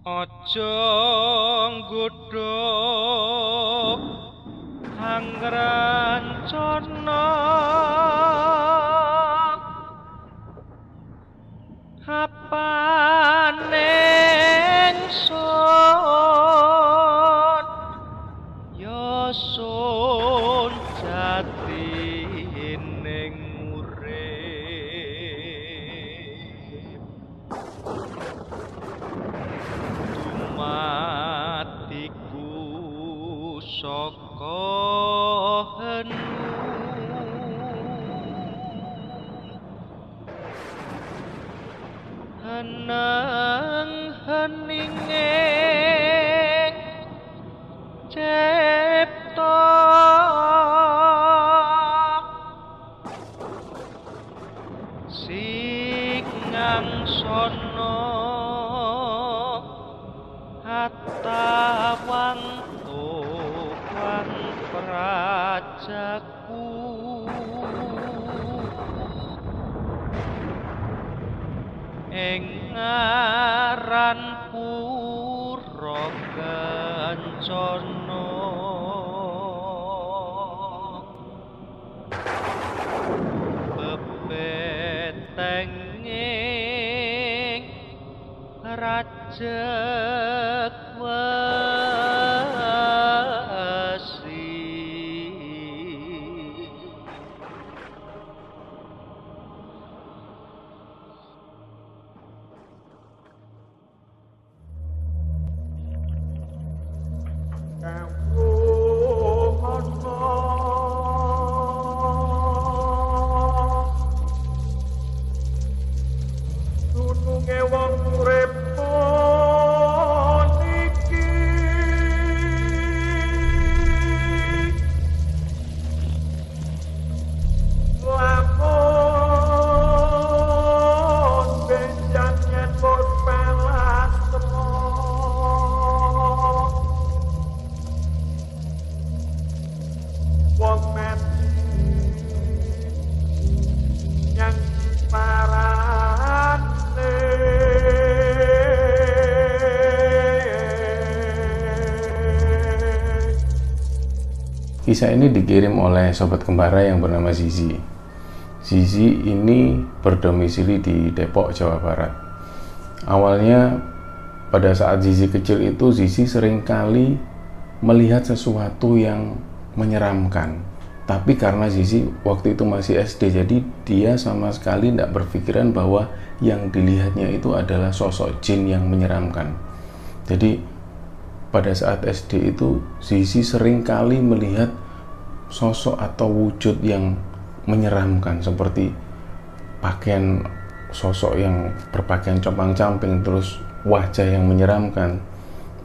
Aja nggodhok anggran cerna Apa Kata wangku kan rajaku. Engaran puro gancono Bebetengeng rajaku Kisah ini dikirim oleh sobat kembara yang bernama Zizi. Zizi ini berdomisili di Depok, Jawa Barat. Awalnya pada saat Zizi kecil itu Zizi sering kali melihat sesuatu yang menyeramkan. Tapi karena Zizi waktu itu masih SD, jadi dia sama sekali tidak berpikiran bahwa yang dilihatnya itu adalah sosok jin yang menyeramkan. Jadi pada saat SD itu Zizi sering kali melihat sosok atau wujud yang menyeramkan seperti pakaian sosok yang berpakaian compang-camping terus wajah yang menyeramkan.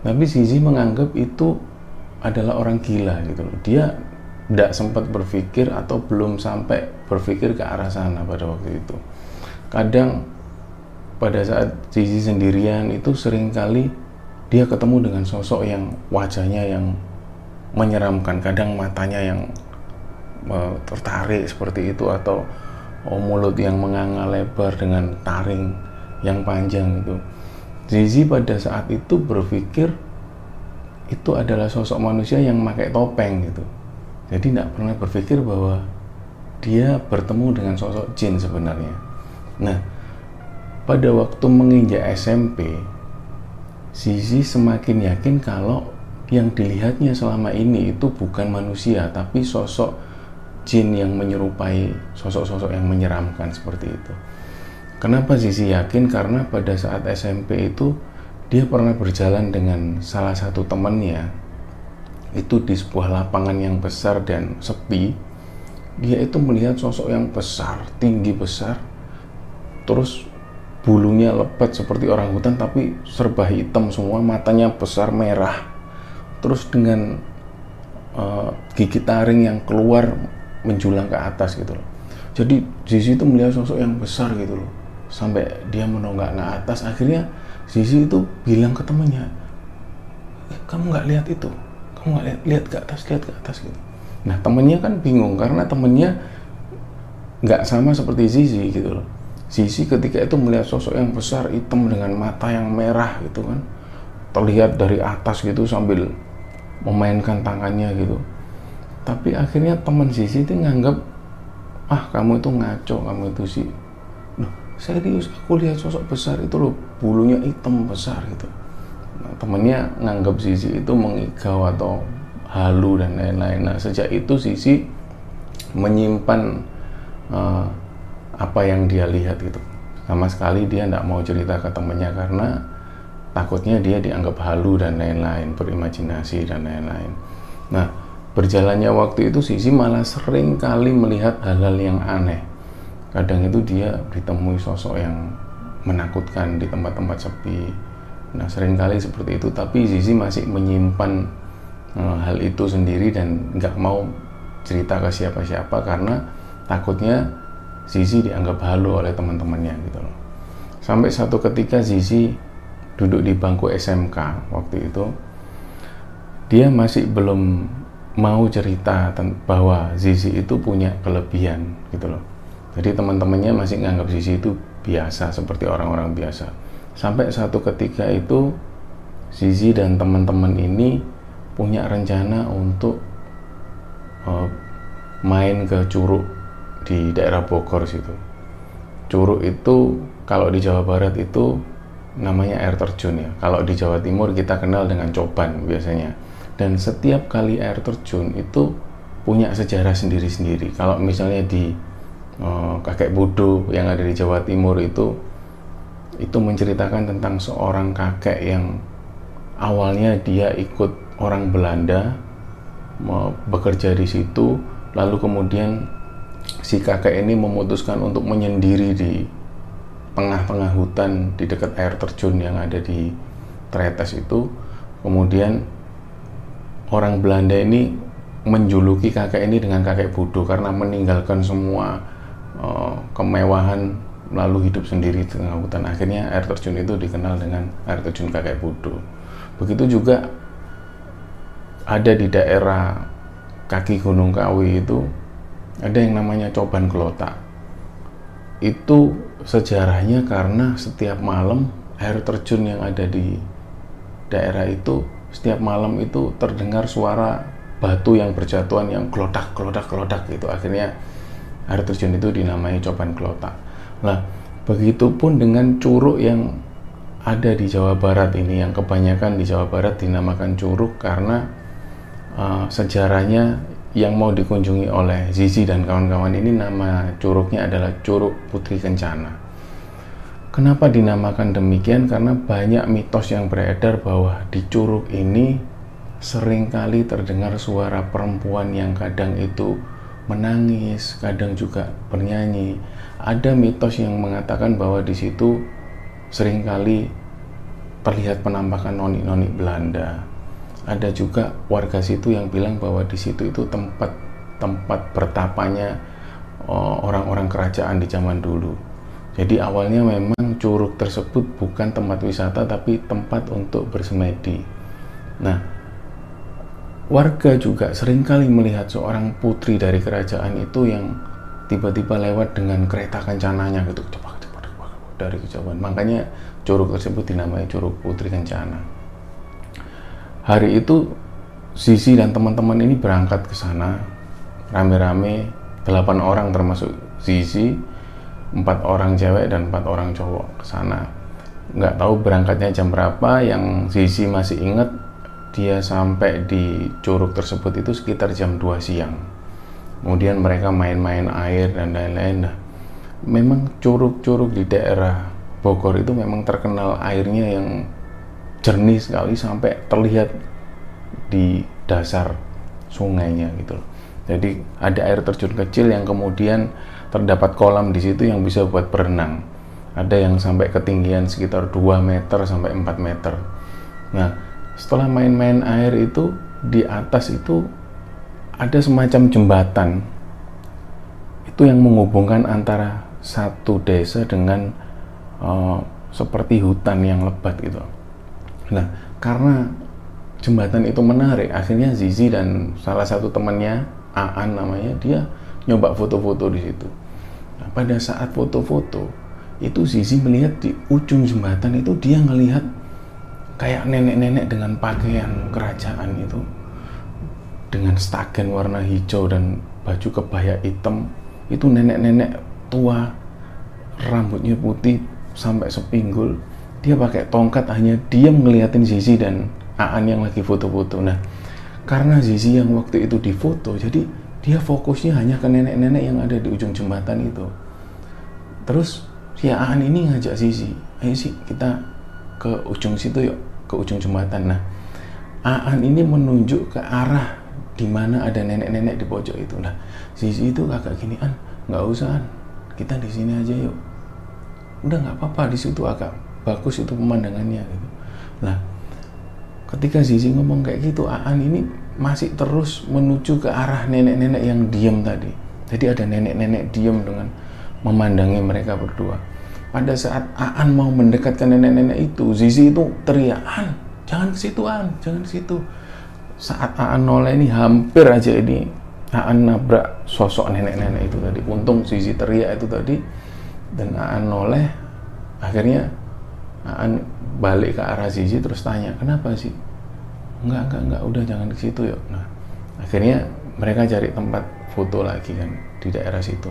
Tapi Zizi menganggap itu adalah orang gila gitu loh. Dia tidak sempat berpikir atau belum sampai berpikir ke arah sana pada waktu itu. Kadang pada saat Zizi sendirian itu sering kali dia ketemu dengan sosok yang wajahnya yang menyeramkan. Kadang matanya yang uh, tertarik seperti itu atau oh, mulut yang menganga lebar dengan taring yang panjang itu. Zizi pada saat itu berpikir itu adalah sosok manusia yang pakai topeng gitu. Jadi tidak pernah berpikir bahwa dia bertemu dengan sosok jin sebenarnya. Nah pada waktu menginjak SMP Zizi semakin yakin kalau yang dilihatnya selama ini itu bukan manusia tapi sosok jin yang menyerupai sosok-sosok yang menyeramkan seperti itu. Kenapa Zizi yakin? Karena pada saat SMP itu dia pernah berjalan dengan salah satu temannya itu di sebuah lapangan yang besar dan sepi. Dia itu melihat sosok yang besar, tinggi besar, terus bulunya lebat seperti orang hutan tapi serba hitam semua matanya besar merah terus dengan uh, gigi taring yang keluar menjulang ke atas gitu loh. Jadi Zizi itu melihat sosok yang besar gitu loh. Sampai dia menonggak ke atas akhirnya Zizi itu bilang ke temannya eh, kamu nggak lihat itu? Kamu nggak lihat lihat ke atas lihat ke atas gitu. Nah temennya kan bingung karena temennya nggak sama seperti Zizi gitu loh. Zizi ketika itu melihat sosok yang besar hitam dengan mata yang merah gitu kan terlihat dari atas gitu sambil memainkan tangannya gitu. Tapi akhirnya teman Zizi itu nganggap ah kamu itu ngaco kamu itu sih loh serius aku lihat sosok besar itu loh bulunya hitam besar gitu. Nah, temennya nganggap Zizi itu mengigau atau halu dan lain-lain. Nah sejak itu Zizi menyimpan uh, apa yang dia lihat gitu. Sama sekali dia tidak mau cerita ke temennya karena takutnya dia dianggap halu dan lain-lain berimajinasi dan lain-lain. Nah berjalannya waktu itu Sisi malah sering kali melihat hal-hal yang aneh. Kadang itu dia ditemui sosok yang menakutkan di tempat-tempat sepi. Nah sering kali seperti itu tapi Sisi masih menyimpan uh, hal itu sendiri dan nggak mau cerita ke siapa-siapa karena takutnya Zizi dianggap halu oleh teman-temannya gitu loh. Sampai satu ketika Zizi duduk di bangku SMK waktu itu, dia masih belum mau cerita bahwa Zizi itu punya kelebihan gitu loh. Jadi teman-temannya masih nganggap Zizi itu biasa seperti orang-orang biasa. Sampai satu ketika itu Zizi dan teman-teman ini punya rencana untuk uh, main ke Curug di daerah Bogor situ. Curug itu kalau di Jawa Barat itu namanya air terjun ya. Kalau di Jawa Timur kita kenal dengan coban biasanya. Dan setiap kali air terjun itu punya sejarah sendiri-sendiri. Kalau misalnya di uh, kakek Budo yang ada di Jawa Timur itu itu menceritakan tentang seorang kakek yang awalnya dia ikut orang Belanda bekerja di situ lalu kemudian si kakek ini memutuskan untuk menyendiri di tengah-tengah hutan di dekat air terjun yang ada di Tretes itu kemudian orang Belanda ini menjuluki kakek ini dengan kakek bodoh karena meninggalkan semua uh, kemewahan lalu hidup sendiri di tengah hutan akhirnya air terjun itu dikenal dengan air terjun kakek bodoh begitu juga ada di daerah kaki Gunung Kawi itu ada yang namanya Coban Kelotak. Itu sejarahnya karena setiap malam air terjun yang ada di daerah itu setiap malam itu terdengar suara batu yang berjatuhan yang kelotak kelotak kelotak gitu akhirnya air terjun itu dinamai Coban Kelotak. Nah, begitupun dengan curug yang ada di Jawa Barat ini yang kebanyakan di Jawa Barat dinamakan curug karena uh, sejarahnya yang mau dikunjungi oleh Zizi dan kawan-kawan ini nama curugnya adalah Curug Putri Kencana. Kenapa dinamakan demikian? Karena banyak mitos yang beredar bahwa di curug ini sering kali terdengar suara perempuan yang kadang itu menangis, kadang juga bernyanyi. Ada mitos yang mengatakan bahwa di situ sering kali terlihat penampakan noni-noni Belanda ada juga warga situ yang bilang bahwa di situ itu tempat tempat bertapanya eh, orang-orang kerajaan di zaman dulu. Jadi awalnya memang curug tersebut bukan tempat wisata tapi tempat untuk bersemedi. Nah, warga juga sering kali melihat seorang putri dari kerajaan itu yang tiba-tiba lewat dengan kereta kencananya gitu cepat cepat dari kejauhan. Makanya curug tersebut dinamai Curug Putri Kencana hari itu Sisi dan teman-teman ini berangkat ke sana. Rame-rame 8 orang termasuk Sisi empat orang cewek dan empat orang cowok ke sana. Nggak tahu berangkatnya jam berapa yang Sisi masih inget dia sampai di curug tersebut itu sekitar jam 2 siang. Kemudian mereka main-main air dan lain-lain. Nah, memang curug-curug di daerah Bogor itu memang terkenal airnya yang jernih sekali sampai terlihat di dasar sungainya gitu loh. Jadi ada air terjun kecil yang kemudian terdapat kolam di situ yang bisa buat berenang. Ada yang sampai ketinggian sekitar 2 meter sampai 4 meter. Nah, setelah main-main air itu di atas itu ada semacam jembatan. Itu yang menghubungkan antara satu desa dengan uh, seperti hutan yang lebat gitu. Nah, karena jembatan itu menarik, akhirnya Zizi dan salah satu temannya, Aan namanya, dia nyoba foto-foto di situ. Nah, pada saat foto-foto, itu Zizi melihat di ujung jembatan itu dia ngelihat kayak nenek-nenek dengan pakaian kerajaan itu dengan stagen warna hijau dan baju kebaya hitam itu nenek-nenek tua rambutnya putih sampai sepinggul dia pakai tongkat hanya diam ngeliatin Zizi dan Aan yang lagi foto-foto. Nah karena Zizi yang waktu itu difoto jadi dia fokusnya hanya ke nenek-nenek yang ada di ujung jembatan itu. Terus si Aan ini ngajak Zizi ayo sih kita ke ujung situ yuk ke ujung jembatan. Nah Aan ini menunjuk ke arah di mana ada nenek-nenek di pojok itu. Nah Zizi itu agak gini an nggak usah an. Kita di sini aja yuk. Udah nggak apa-apa di situ agak bagus itu pemandangannya gitu. Nah ketika Zizi ngomong kayak gitu Aan ini masih terus menuju ke arah nenek-nenek yang diam tadi. Jadi ada nenek-nenek diam dengan memandangi mereka berdua. Pada saat Aan mau mendekatkan nenek-nenek itu Zizi itu teriak Aan jangan ke situ Aan jangan ke situ. Saat Aan noleh ini hampir aja ini Aan nabrak sosok nenek-nenek itu tadi. Untung Zizi teriak itu tadi. Dan Aan noleh akhirnya Aan balik ke arah Zizi terus tanya kenapa sih? Enggak enggak enggak. Udah jangan ke situ yuk. Nah akhirnya mereka cari tempat foto lagi kan di daerah situ.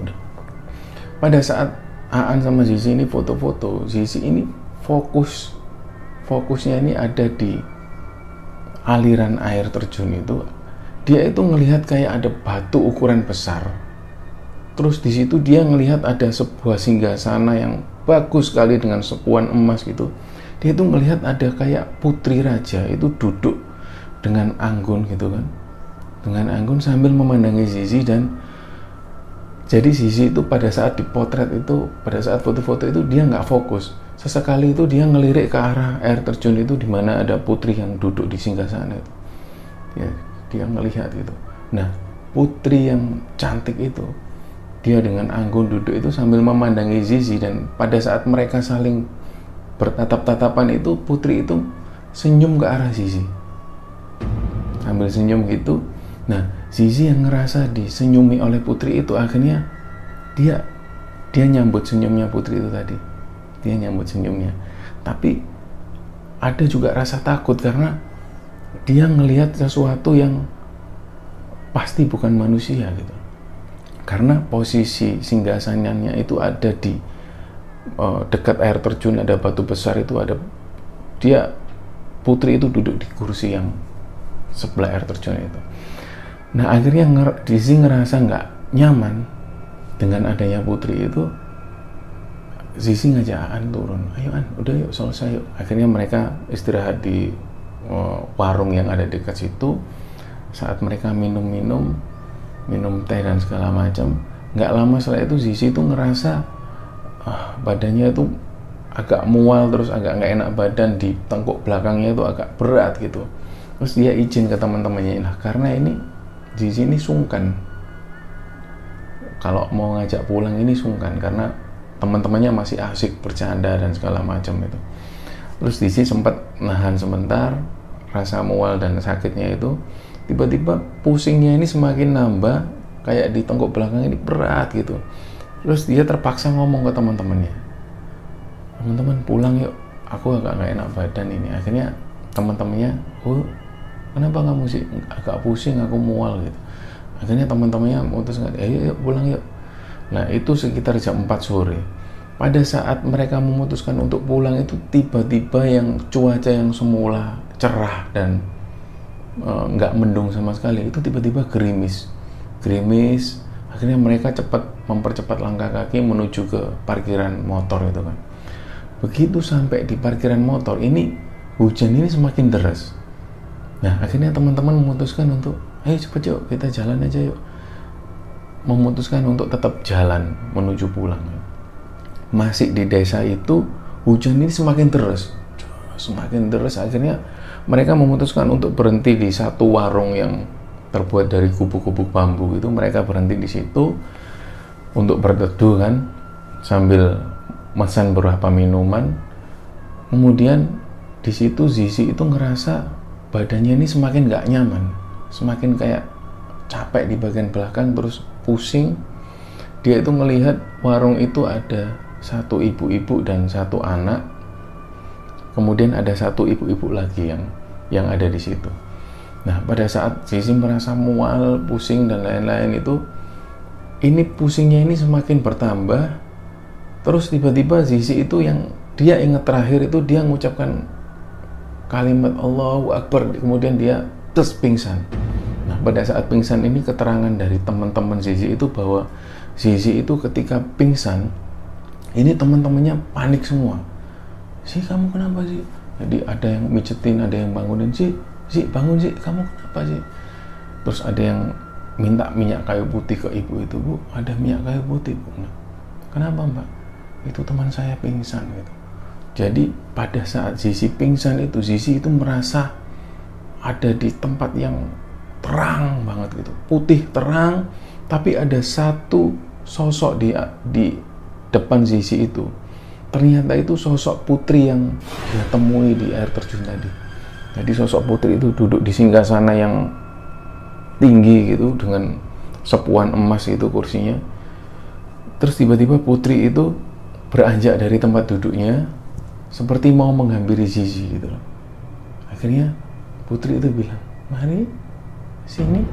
Pada saat Aan sama Zizi ini foto-foto Zizi ini fokus fokusnya ini ada di aliran air terjun itu. Dia itu ngelihat kayak ada batu ukuran besar terus di situ dia ngelihat ada sebuah singgasana yang bagus sekali dengan sepuan emas gitu. Dia itu melihat ada kayak putri raja itu duduk dengan anggun gitu kan. Dengan anggun sambil memandangi Zizi dan jadi Zizi itu pada saat dipotret itu pada saat foto-foto itu dia nggak fokus. Sesekali itu dia ngelirik ke arah air terjun itu di mana ada putri yang duduk di singgasana itu. Ya dia ngelihat gitu. Nah putri yang cantik itu dia dengan anggun duduk itu sambil memandangi Zizi dan pada saat mereka saling bertatap-tatapan itu putri itu senyum ke arah Zizi. Sambil senyum gitu. Nah Zizi yang ngerasa disenyumi oleh putri itu akhirnya dia dia nyambut senyumnya putri itu tadi. Dia nyambut senyumnya. Tapi ada juga rasa takut karena dia ngelihat sesuatu yang pasti bukan manusia gitu karena posisi singgasananya itu ada di uh, dekat air terjun ada batu besar itu ada dia putri itu duduk di kursi yang sebelah air terjun itu. Nah akhirnya nger Dizzy ngerasa nggak nyaman dengan adanya putri itu Zizi ngajak Aan turun ayo An udah yuk selesai yuk. Akhirnya mereka istirahat di uh, warung yang ada dekat situ. Saat mereka minum-minum minum teh dan segala macam. Nggak lama setelah itu Zizi itu ngerasa uh, badannya itu agak mual terus agak nggak enak badan di tengkuk belakangnya itu agak berat gitu. Terus dia izin ke teman-temannya nah karena ini Zizi ini sungkan. Kalau mau ngajak pulang ini sungkan karena teman-temannya masih asik bercanda dan segala macam itu terus Disi sempat nahan sebentar rasa mual dan sakitnya itu tiba-tiba pusingnya ini semakin nambah kayak di tengkuk belakang ini berat gitu. Terus dia terpaksa ngomong ke teman-temannya teman-teman pulang yuk. Aku agak nggak enak badan ini. Akhirnya teman-temannya oh kenapa kamu sih agak pusing aku mual gitu. Akhirnya teman-temannya memutuskan ayo yuk pulang yuk. Nah itu sekitar jam 4 sore. Pada saat mereka memutuskan untuk pulang itu tiba-tiba yang cuaca yang semula cerah dan eh, nggak e, mendung sama sekali itu tiba-tiba gerimis, gerimis. Akhirnya mereka cepat mempercepat langkah kaki menuju ke parkiran motor itu kan. Begitu sampai di parkiran motor ini hujan ini semakin deras. Nah akhirnya teman-teman memutuskan untuk, ayo cepet yuk kita jalan aja yuk memutuskan untuk tetap jalan menuju pulang. Masih di desa itu hujan ini semakin deras, semakin deras. Akhirnya mereka memutuskan untuk berhenti di satu warung yang terbuat dari kubu-kubu bambu itu. Mereka berhenti di situ untuk berteduh kan, sambil pesan beberapa minuman. Kemudian di situ Zizi itu ngerasa badannya ini semakin gak nyaman, semakin kayak capek di bagian belakang terus pusing dia itu melihat warung itu ada satu ibu-ibu dan satu anak kemudian ada satu ibu-ibu lagi yang yang ada di situ. Nah, pada saat Zizi merasa mual, pusing dan lain-lain itu, ini pusingnya ini semakin bertambah. Terus tiba-tiba Zizi itu yang dia ingat terakhir itu dia mengucapkan kalimat Allahu Akbar, kemudian dia terus pingsan. Nah, pada saat pingsan ini keterangan dari teman-teman Zizi itu bahwa Zizi itu ketika pingsan, ini teman-temannya panik semua. Sih kamu kenapa sih? Jadi ada yang micetin, ada yang bangunin sih, sih bangun sih, kamu kenapa sih? Terus ada yang minta minyak kayu putih ke ibu itu, bu, ada minyak kayu putih, bu. Nah, kenapa mbak? Itu teman saya pingsan gitu. Jadi pada saat Zizi pingsan itu, Zizi itu merasa ada di tempat yang terang banget gitu, putih terang, tapi ada satu sosok di di depan Zizi itu ternyata itu sosok putri yang dia temui di air terjun tadi. Jadi sosok putri itu duduk di singgah sana yang tinggi gitu dengan sepuan emas itu kursinya. Terus tiba-tiba putri itu beranjak dari tempat duduknya seperti mau menghampiri Zizi gitu. Akhirnya putri itu bilang, "Mari sini,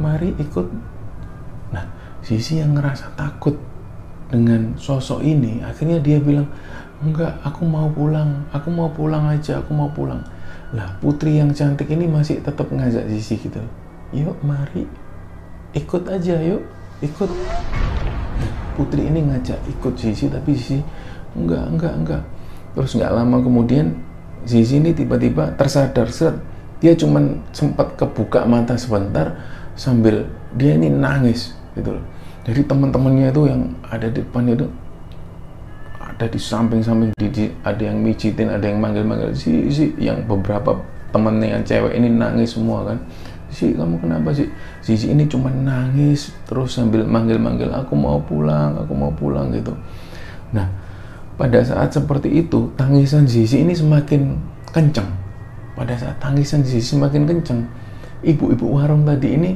mari ikut." Nah, Zizi yang ngerasa takut dengan sosok ini akhirnya dia bilang enggak aku mau pulang. Aku mau pulang aja aku mau pulang. Lah putri yang cantik ini masih tetap ngajak Zizi gitu. Yuk mari. Ikut aja yuk. Ikut. Nah, putri ini ngajak ikut Zizi tapi Zizi enggak enggak enggak. Terus nggak lama kemudian Zizi ini tiba-tiba tersadar set. Dia cuman sempat kebuka mata sebentar sambil dia ini nangis gitu loh jadi teman-temannya itu yang ada di depannya itu ada di samping-samping ada yang mijitin ada yang manggil-manggil si si yang beberapa temennya yang cewek ini nangis semua kan. Si kamu kenapa sih? Si, si ini cuma nangis terus sambil manggil-manggil aku mau pulang aku mau pulang gitu. Nah pada saat seperti itu tangisan Zizi ini semakin kencang pada saat tangisan Zizi semakin kencang ibu-ibu warung tadi ini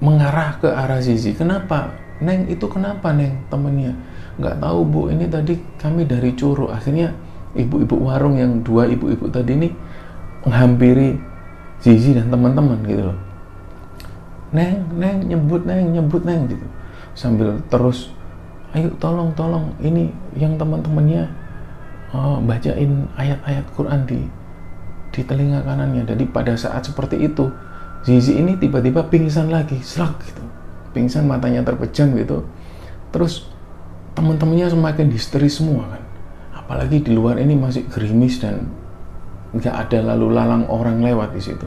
mengarah ke arah Zizi. Kenapa? Neng itu kenapa Neng temennya? Nggak tahu bu, ini tadi kami dari Curu. Akhirnya ibu-ibu warung yang dua ibu-ibu tadi ini menghampiri Zizi dan teman-teman gitu loh. Neng, Neng, nyebut Neng, nyebut Neng gitu. Sambil terus, ayo tolong, tolong, ini yang teman-temannya oh, bacain ayat-ayat Quran di di telinga kanannya. Jadi pada saat seperti itu, Zizi ini tiba-tiba pingsan lagi, serak gitu. Pingsan matanya terpejam gitu. Terus teman-temannya semakin histeris semua kan. Apalagi di luar ini masih gerimis dan nggak ada lalu lalang orang lewat di situ.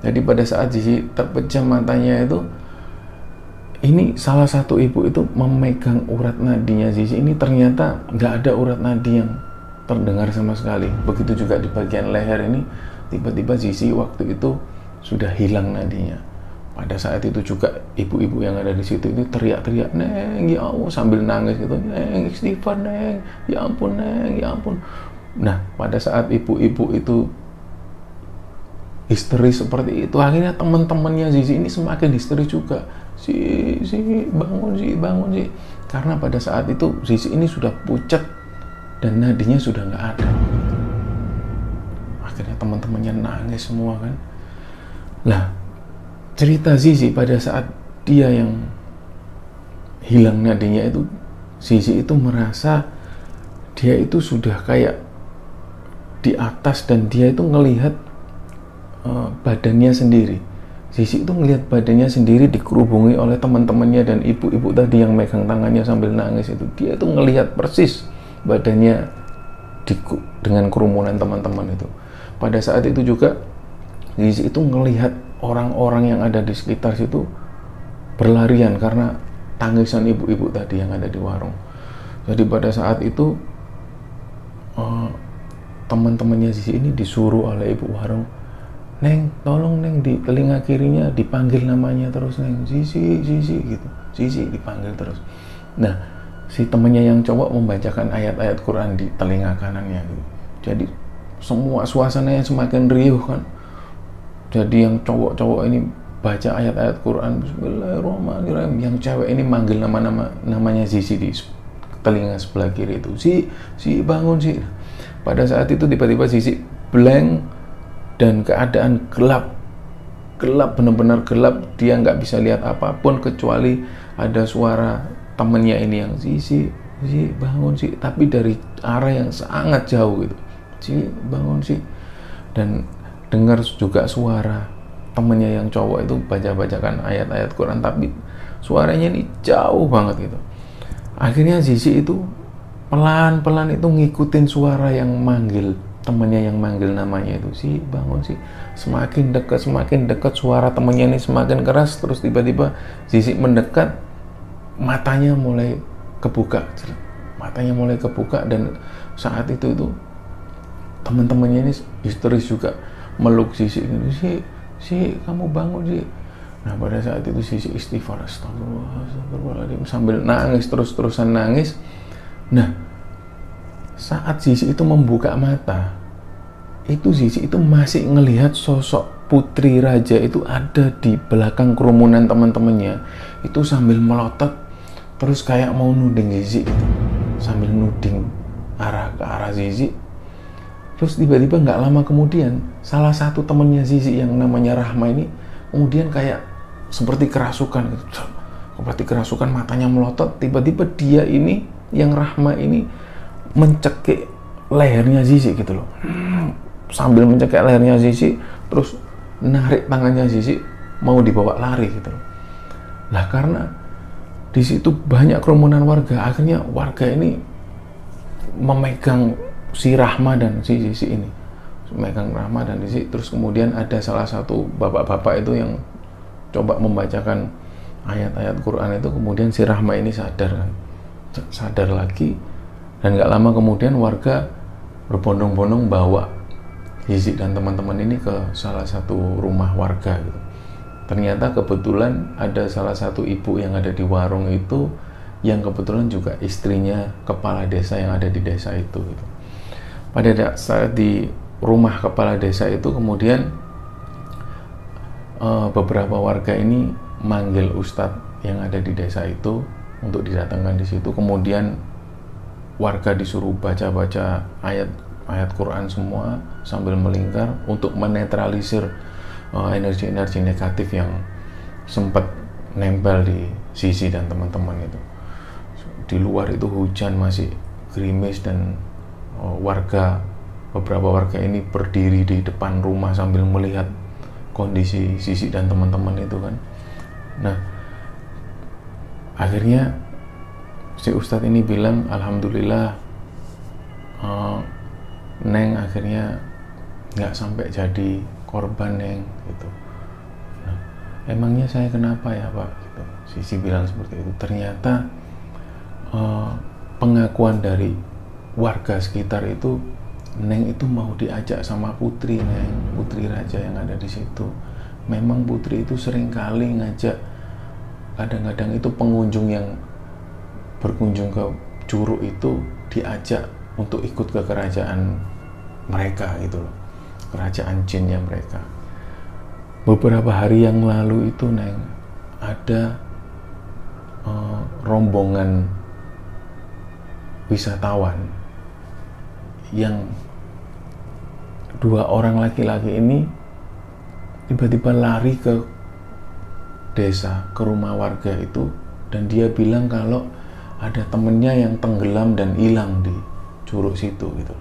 Jadi pada saat Zizi terpejam matanya itu, ini salah satu ibu itu memegang urat nadinya Zizi ini ternyata nggak ada urat nadi yang terdengar sama sekali. Begitu juga di bagian leher ini, tiba-tiba Zizi waktu itu sudah hilang nadinya. Pada saat itu juga ibu-ibu yang ada di situ itu teriak-teriak, Neng, ya Allah, sambil nangis gitu, Neng, istighfar, Neng, ya ampun, Neng, ya ampun. Nah, pada saat ibu-ibu itu histeris seperti itu, akhirnya teman-temannya Zizi ini semakin histeris juga. Si, si, bangun si, bangun si. Karena pada saat itu Zizi ini sudah pucat dan nadinya sudah nggak ada. Akhirnya teman-temannya nangis semua kan Nah, cerita Zizi pada saat dia yang hilang nadinya itu, Zizi itu merasa dia itu sudah kayak di atas dan dia itu ngelihat uh, badannya sendiri. Zizi itu ngelihat badannya sendiri dikerubungi oleh teman-temannya dan ibu-ibu tadi yang megang tangannya sambil nangis itu. Dia itu ngelihat persis badannya di, dengan kerumunan teman-teman itu. Pada saat itu juga Zizi itu ngelihat orang-orang yang ada di sekitar situ berlarian karena tangisan ibu-ibu tadi yang ada di warung. Jadi pada saat itu uh, teman-temannya Zizi ini disuruh oleh ibu warung, Neng, tolong Neng di telinga kirinya dipanggil namanya terus Neng, Zizi, Zizi gitu, Zizi dipanggil terus. Nah, si temannya yang cowok membacakan ayat-ayat Quran di telinga kanannya gitu. Jadi semua suasananya semakin riuh kan jadi yang cowok-cowok ini baca ayat-ayat Quran Bismillahirrahmanirrahim. Yang cewek ini manggil nama-nama namanya Zizi di telinga sebelah kiri itu. Si si bangun sih pada saat itu tiba-tiba Sisi blank dan keadaan gelap. Gelap benar-benar gelap. Dia nggak bisa lihat apa pun kecuali ada suara temennya ini yang Sisi si bangun sih tapi dari arah yang sangat jauh gitu. Si bangun sih dan dengar juga suara. Temennya yang cowok itu baca-bacakan ayat-ayat Quran tapi suaranya ini jauh banget gitu. Akhirnya Zizi itu pelan-pelan itu ngikutin suara yang manggil temennya yang manggil namanya itu. Si bangun sih semakin dekat semakin dekat suara temennya ini semakin keras terus tiba-tiba Zizi mendekat matanya mulai kebuka matanya mulai kebuka dan saat itu itu teman-temannya ini histeris juga meluk Sisi gitu sih si kamu bangun sih nah pada saat itu Sisi istighfar astagfirullah astagfirullahaladzim sambil nangis terus-terusan nangis. Nah saat Sisi itu membuka mata itu Sisi itu masih ngelihat sosok putri raja itu ada di belakang kerumunan teman-temannya. Itu sambil melotot terus kayak mau nuding Zizi gitu. Sambil nuding arah ke arah Zizi terus tiba-tiba nggak lama kemudian salah satu temennya Zizi yang namanya Rahma ini kemudian kayak seperti kerasukan gitu. Seperti kerasukan matanya melotot? Tiba-tiba dia ini yang Rahma ini mencekik lehernya Zizi gitu loh. Sambil mencekik lehernya Zizi terus narik tangannya Zizi mau dibawa lari gitu loh. Lah karena di situ banyak kerumunan warga akhirnya warga ini memegang si Rahma dan si Sisi ini. Megang Rahma dan Sisi. Terus kemudian ada salah satu bapak-bapak itu yang coba membacakan ayat-ayat Quran itu. Kemudian si Rahma ini sadar kan sadar lagi. Dan nggak lama kemudian warga berbondong-bondong bawa Sisi dan teman-teman ini ke salah satu rumah warga gitu. Ternyata kebetulan ada salah satu ibu yang ada di warung itu yang kebetulan juga istrinya kepala desa yang ada di desa itu gitu pada saat di rumah kepala desa itu kemudian uh, beberapa warga ini manggil ustadz yang ada di desa itu untuk didatangkan di situ. Kemudian warga disuruh baca-baca ayat ayat Quran semua sambil melingkar untuk menetralisir energi-energi uh, negatif yang sempat nempel di sisi dan teman-teman itu. Di luar itu hujan masih gerimis dan warga beberapa warga ini berdiri di depan rumah sambil melihat kondisi Sisi dan teman-teman itu kan. Nah, akhirnya si Ustadz ini bilang, Alhamdulillah, uh, Neng akhirnya nggak sampai jadi korban Neng gitu. Nah, emangnya saya kenapa ya Pak? Gitu. Sisi bilang seperti itu. Ternyata uh, pengakuan dari warga sekitar itu Neng itu mau diajak sama putri Neng, putri raja yang ada di situ. Memang putri itu sering kali ngajak kadang-kadang itu pengunjung yang berkunjung ke curug itu diajak untuk ikut ke kerajaan mereka itu loh. Kerajaan jinnya mereka. Beberapa hari yang lalu itu Neng ada uh, rombongan wisatawan yang dua orang laki-laki ini tiba-tiba lari ke desa, ke rumah warga itu dan dia bilang kalau ada temennya yang tenggelam dan hilang di curug situ gitu.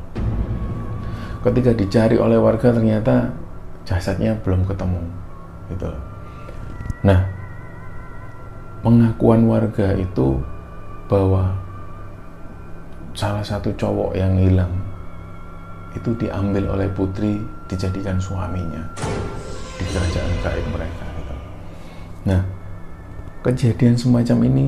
Ketika dicari oleh warga ternyata jasadnya belum ketemu gitu. Nah, pengakuan warga itu bahwa salah satu cowok yang hilang itu diambil oleh putri dijadikan suaminya di kerajaan gaib mereka gitu. Nah, kejadian semacam ini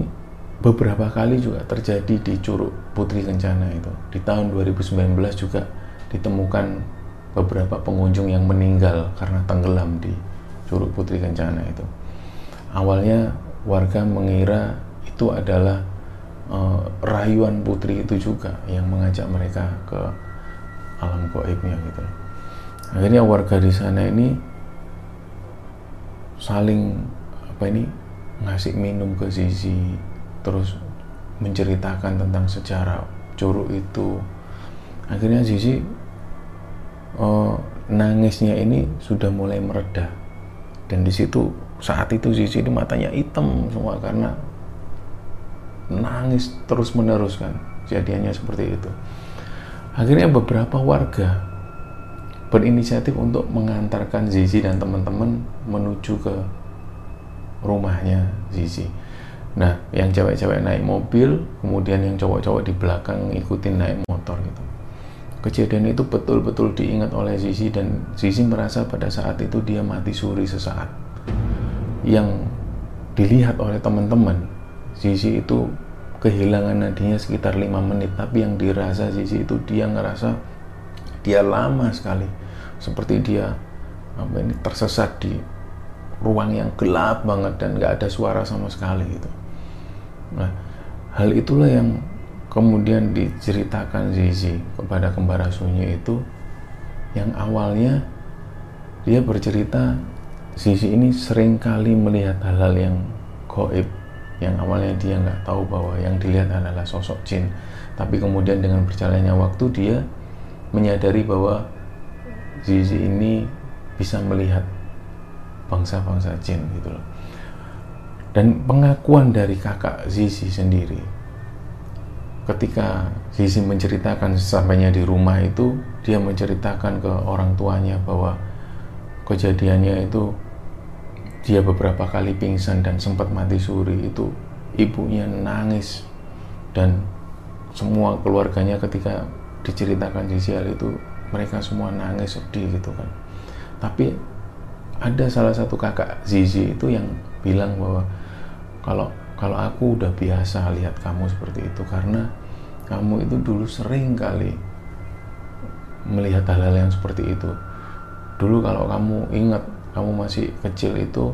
beberapa kali juga terjadi di Curug Putri Kencana itu. Di tahun 2019 juga ditemukan beberapa pengunjung yang meninggal karena tenggelam di Curug Putri Kencana itu. Awalnya warga mengira itu adalah uh, rayuan putri itu juga yang mengajak mereka ke alam goibnya gitu akhirnya warga di sana ini saling apa ini ngasih minum ke Zizi terus menceritakan tentang sejarah curug itu. Akhirnya Zizi uh, nangisnya ini sudah mulai mereda. Dan di situ saat itu Zizi itu matanya hitam semua karena nangis terus menerus kan jadiannya seperti itu akhirnya beberapa warga berinisiatif untuk mengantarkan Zizi dan teman-teman menuju ke rumahnya Zizi. Nah yang cewek-cewek naik mobil kemudian yang cowok-cowok di belakang ikutin naik motor gitu. Kejadian itu betul-betul diingat oleh Zizi dan Zizi merasa pada saat itu dia mati suri sesaat. Yang dilihat oleh teman-teman Zizi itu kehilangan nadinya sekitar lima menit. Tapi yang dirasa Zizi itu dia ngerasa dia lama sekali. Seperti dia apa ini tersesat di ruang yang gelap banget dan nggak ada suara sama sekali gitu. Nah hal itulah yang kemudian diceritakan Zizi kepada kembara sunyi itu yang awalnya dia bercerita Zizi ini sering kali melihat hal-hal yang goib yang awalnya dia nggak tahu bahwa yang dilihat adalah sosok jin. Tapi kemudian dengan berjalannya waktu dia menyadari bahwa Zizi ini bisa melihat bangsa-bangsa jin gitu loh. Dan pengakuan dari kakak Zizi sendiri ketika Zizi menceritakan sampainya di rumah itu dia menceritakan ke orang tuanya bahwa kejadiannya itu dia beberapa kali pingsan dan sempat mati suri. Itu ibunya nangis. Dan semua keluarganya ketika diceritakan hal itu mereka semua nangis sedih gitu kan. Tapi ada salah satu kakak Zizi itu yang bilang bahwa kalau kalau aku udah biasa lihat kamu seperti itu karena kamu itu dulu sering kali melihat hal-hal yang seperti itu. Dulu kalau kamu ingat kamu masih kecil itu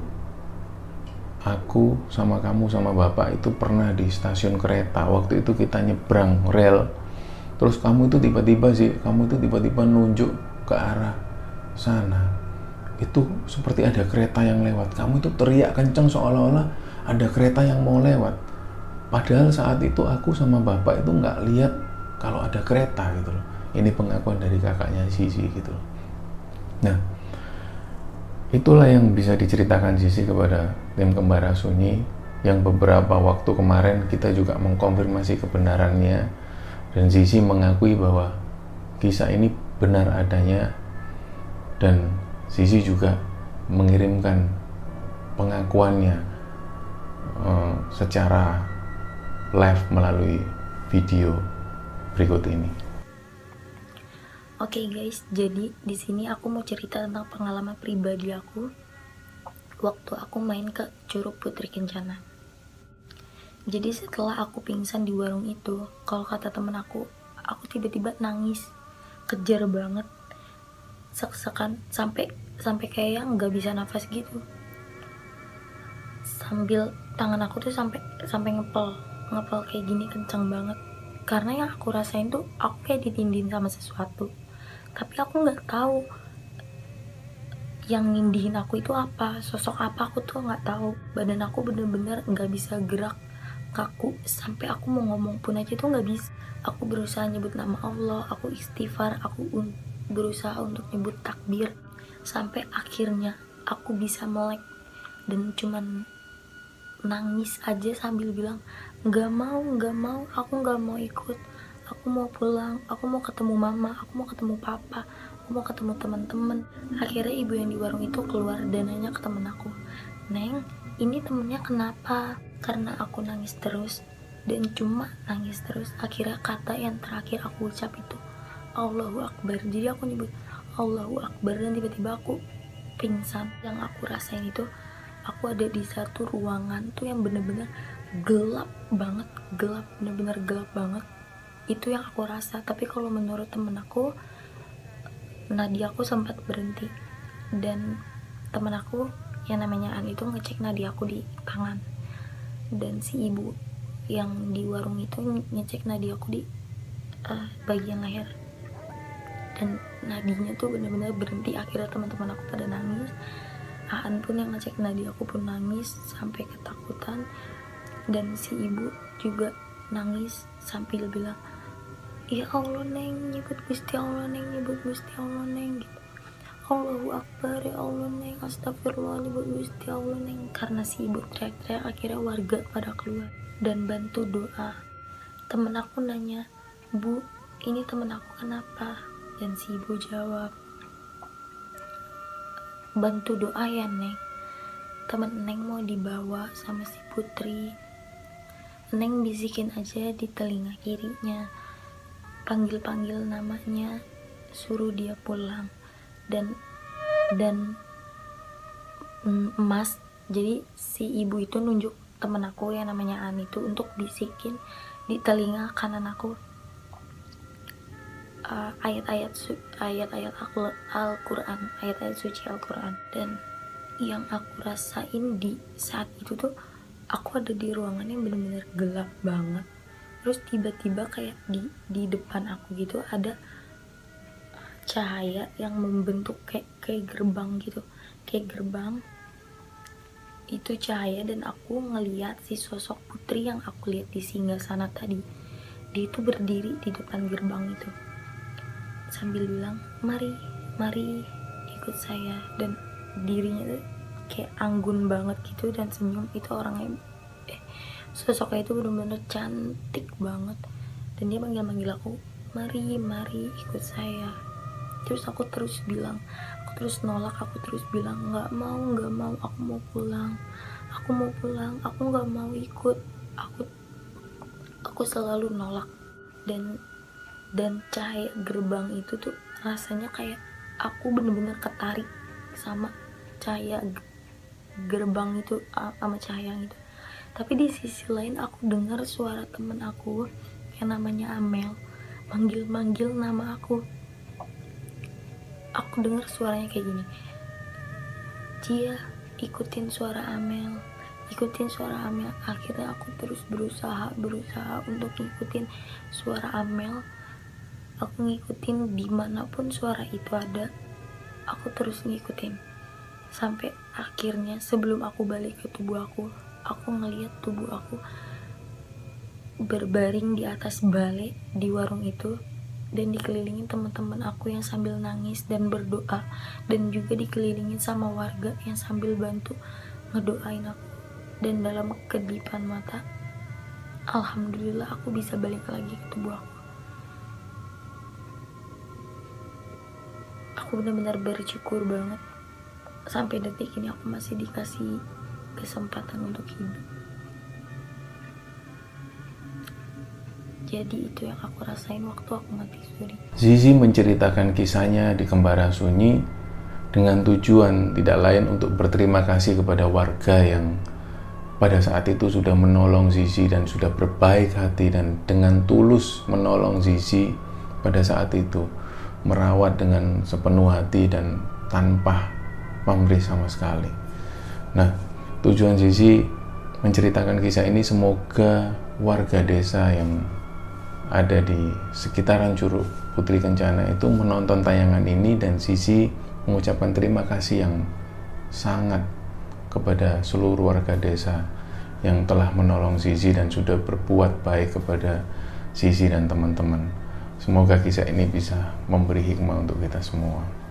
aku sama kamu sama bapak itu pernah di stasiun kereta. Waktu itu kita nyebrang rel. Terus kamu itu tiba-tiba sih kamu itu tiba-tiba nunjuk ke arah sana. Itu seperti ada kereta yang lewat. Kamu itu teriak kenceng seolah-olah ada kereta yang mau lewat. Padahal saat itu aku sama bapak itu nggak lihat kalau ada kereta gitu loh. Ini pengakuan dari kakaknya Sisi gitu loh. Nah itulah yang bisa diceritakan Sisi kepada tim kembara sunyi yang beberapa waktu kemarin kita juga mengkonfirmasi kebenarannya dan Sisi mengakui bahwa kisah ini benar adanya dan Sisi juga mengirimkan pengakuannya uh, secara live melalui video berikut ini. Oke okay guys, jadi di sini aku mau cerita tentang pengalaman pribadi aku waktu aku main ke Curug Putri Kencana. Jadi setelah aku pingsan di warung itu, kalau kata temen aku, aku tiba-tiba nangis, kejar banget, sek-sekan sampai sampai kayak nggak bisa nafas gitu. Sambil tangan aku tuh sampai sampai ngepel ngepel kayak gini kencang banget. Karena yang aku rasain tuh aku kayak ditindin sama sesuatu tapi aku nggak tahu yang nindihin aku itu apa. Sosok apa aku tuh nggak tahu. Badan aku bener-bener nggak bisa gerak kaku. Sampai aku mau ngomong pun aja tuh nggak bisa. Aku berusaha nyebut nama Allah aku istighfar aku berusaha untuk nyebut takbir. Sampai akhirnya aku bisa melek dan cuman nangis aja sambil bilang nggak mau nggak mau aku nggak mau ikut aku mau pulang aku mau ketemu mama aku mau ketemu papa aku mau ketemu teman-teman. Akhirnya ibu yang di warung itu keluar dan nanya ke temen aku neng ini temennya kenapa? Karena aku nangis terus dan cuma nangis terus akhirnya kata yang terakhir aku ucap itu Allahu Akbar. Jadi aku nyebut Allahu Akbar. Dan tiba-tiba aku pingsan. Yang aku rasain itu aku ada di satu ruangan tuh yang bener-bener gelap banget gelap bener-bener gelap banget itu yang aku rasa. Tapi kalau menurut temen aku nadi aku sempat berhenti. Dan temen aku yang namanya An itu ngecek nadi aku di tangan. Dan si ibu yang di warung itu ngecek nadi aku di uh, bagian leher. Dan nadinya tuh bener-bener berhenti. Akhirnya teman-teman aku pada nangis. Aan pun yang ngecek nadi aku pun nangis sampai ketakutan. Dan si ibu juga nangis sambil bilang ya Allah neng nyebut gusti Allah neng nyebut gusti Allah neng gitu. Allahu Akbar ya Allah neng astagfirullah nyebut gusti Allah neng karena si ibu teriak-teriak akhirnya warga pada keluar dan bantu doa. Temen aku nanya bu ini temen aku kenapa? Dan si ibu jawab bantu doa ya neng. Temen neng mau dibawa sama si putri. Neng bisikin aja di telinga kirinya panggil-panggil namanya suruh dia pulang. Dan dan emas. Jadi si ibu itu nunjuk temen aku yang namanya Ani itu untuk bisikin di telinga kanan aku uh, ayat-ayat ayat-ayat Al- Al-Quran ayat-ayat suci Al-Quran. Dan yang aku rasain di saat itu tuh aku ada di ruangan yang bener-bener gelap banget terus tiba-tiba kayak di di depan aku gitu ada cahaya yang membentuk kayak kayak gerbang gitu. Kayak gerbang. Itu cahaya dan aku ngeliat si sosok putri yang aku lihat di singgah sana tadi. Dia itu berdiri di depan gerbang itu. Sambil bilang mari mari ikut saya. Dan dirinya tuh kayak anggun banget gitu dan senyum. Itu orangnya eh, sosoknya itu bener-bener cantik banget. Dan dia manggil-manggil aku mari mari ikut saya. Terus aku terus bilang aku terus nolak aku terus bilang nggak mau nggak mau aku mau pulang. Aku mau pulang aku nggak mau ikut. Aku aku selalu nolak. Dan dan cahaya gerbang itu tuh rasanya kayak aku bener-bener ketarik sama cahaya gerbang itu sama cahaya itu tapi di sisi lain aku dengar suara temen aku yang namanya Amel. Manggil-manggil nama aku. Aku dengar suaranya kayak gini. Cia ikutin suara Amel. Ikutin suara Amel. Akhirnya aku terus berusaha berusaha untuk ngikutin suara Amel. Aku ngikutin di mana pun suara itu ada aku terus ngikutin. Sampai akhirnya sebelum aku balik ke tubuh aku aku ngeliat tubuh aku berbaring di atas balai di warung itu dan dikelilingin teman-teman aku yang sambil nangis dan berdoa dan juga dikelilingin sama warga yang sambil bantu ngedoain aku. Dan dalam kedipan mata alhamdulillah aku bisa balik lagi ke tubuh aku. Aku benar-benar bersyukur banget. Sampai detik ini aku masih dikasih kesempatan untuk hidup jadi itu yang aku rasain waktu aku mati suri Zizi menceritakan kisahnya di Kembara Sunyi dengan tujuan tidak lain untuk berterima kasih kepada warga yang pada saat itu sudah menolong Zizi dan sudah berbaik hati dan dengan tulus menolong Zizi pada saat itu merawat dengan sepenuh hati dan tanpa pamrih sama sekali. Nah, tujuan Zizi menceritakan kisah ini semoga warga desa yang ada di sekitaran Curug Putri Kencana itu menonton tayangan ini dan Sisi mengucapkan terima kasih yang sangat kepada seluruh warga desa yang telah menolong Sisi dan sudah berbuat baik kepada Sisi dan teman-teman. Semoga kisah ini bisa memberi hikmah untuk kita semua.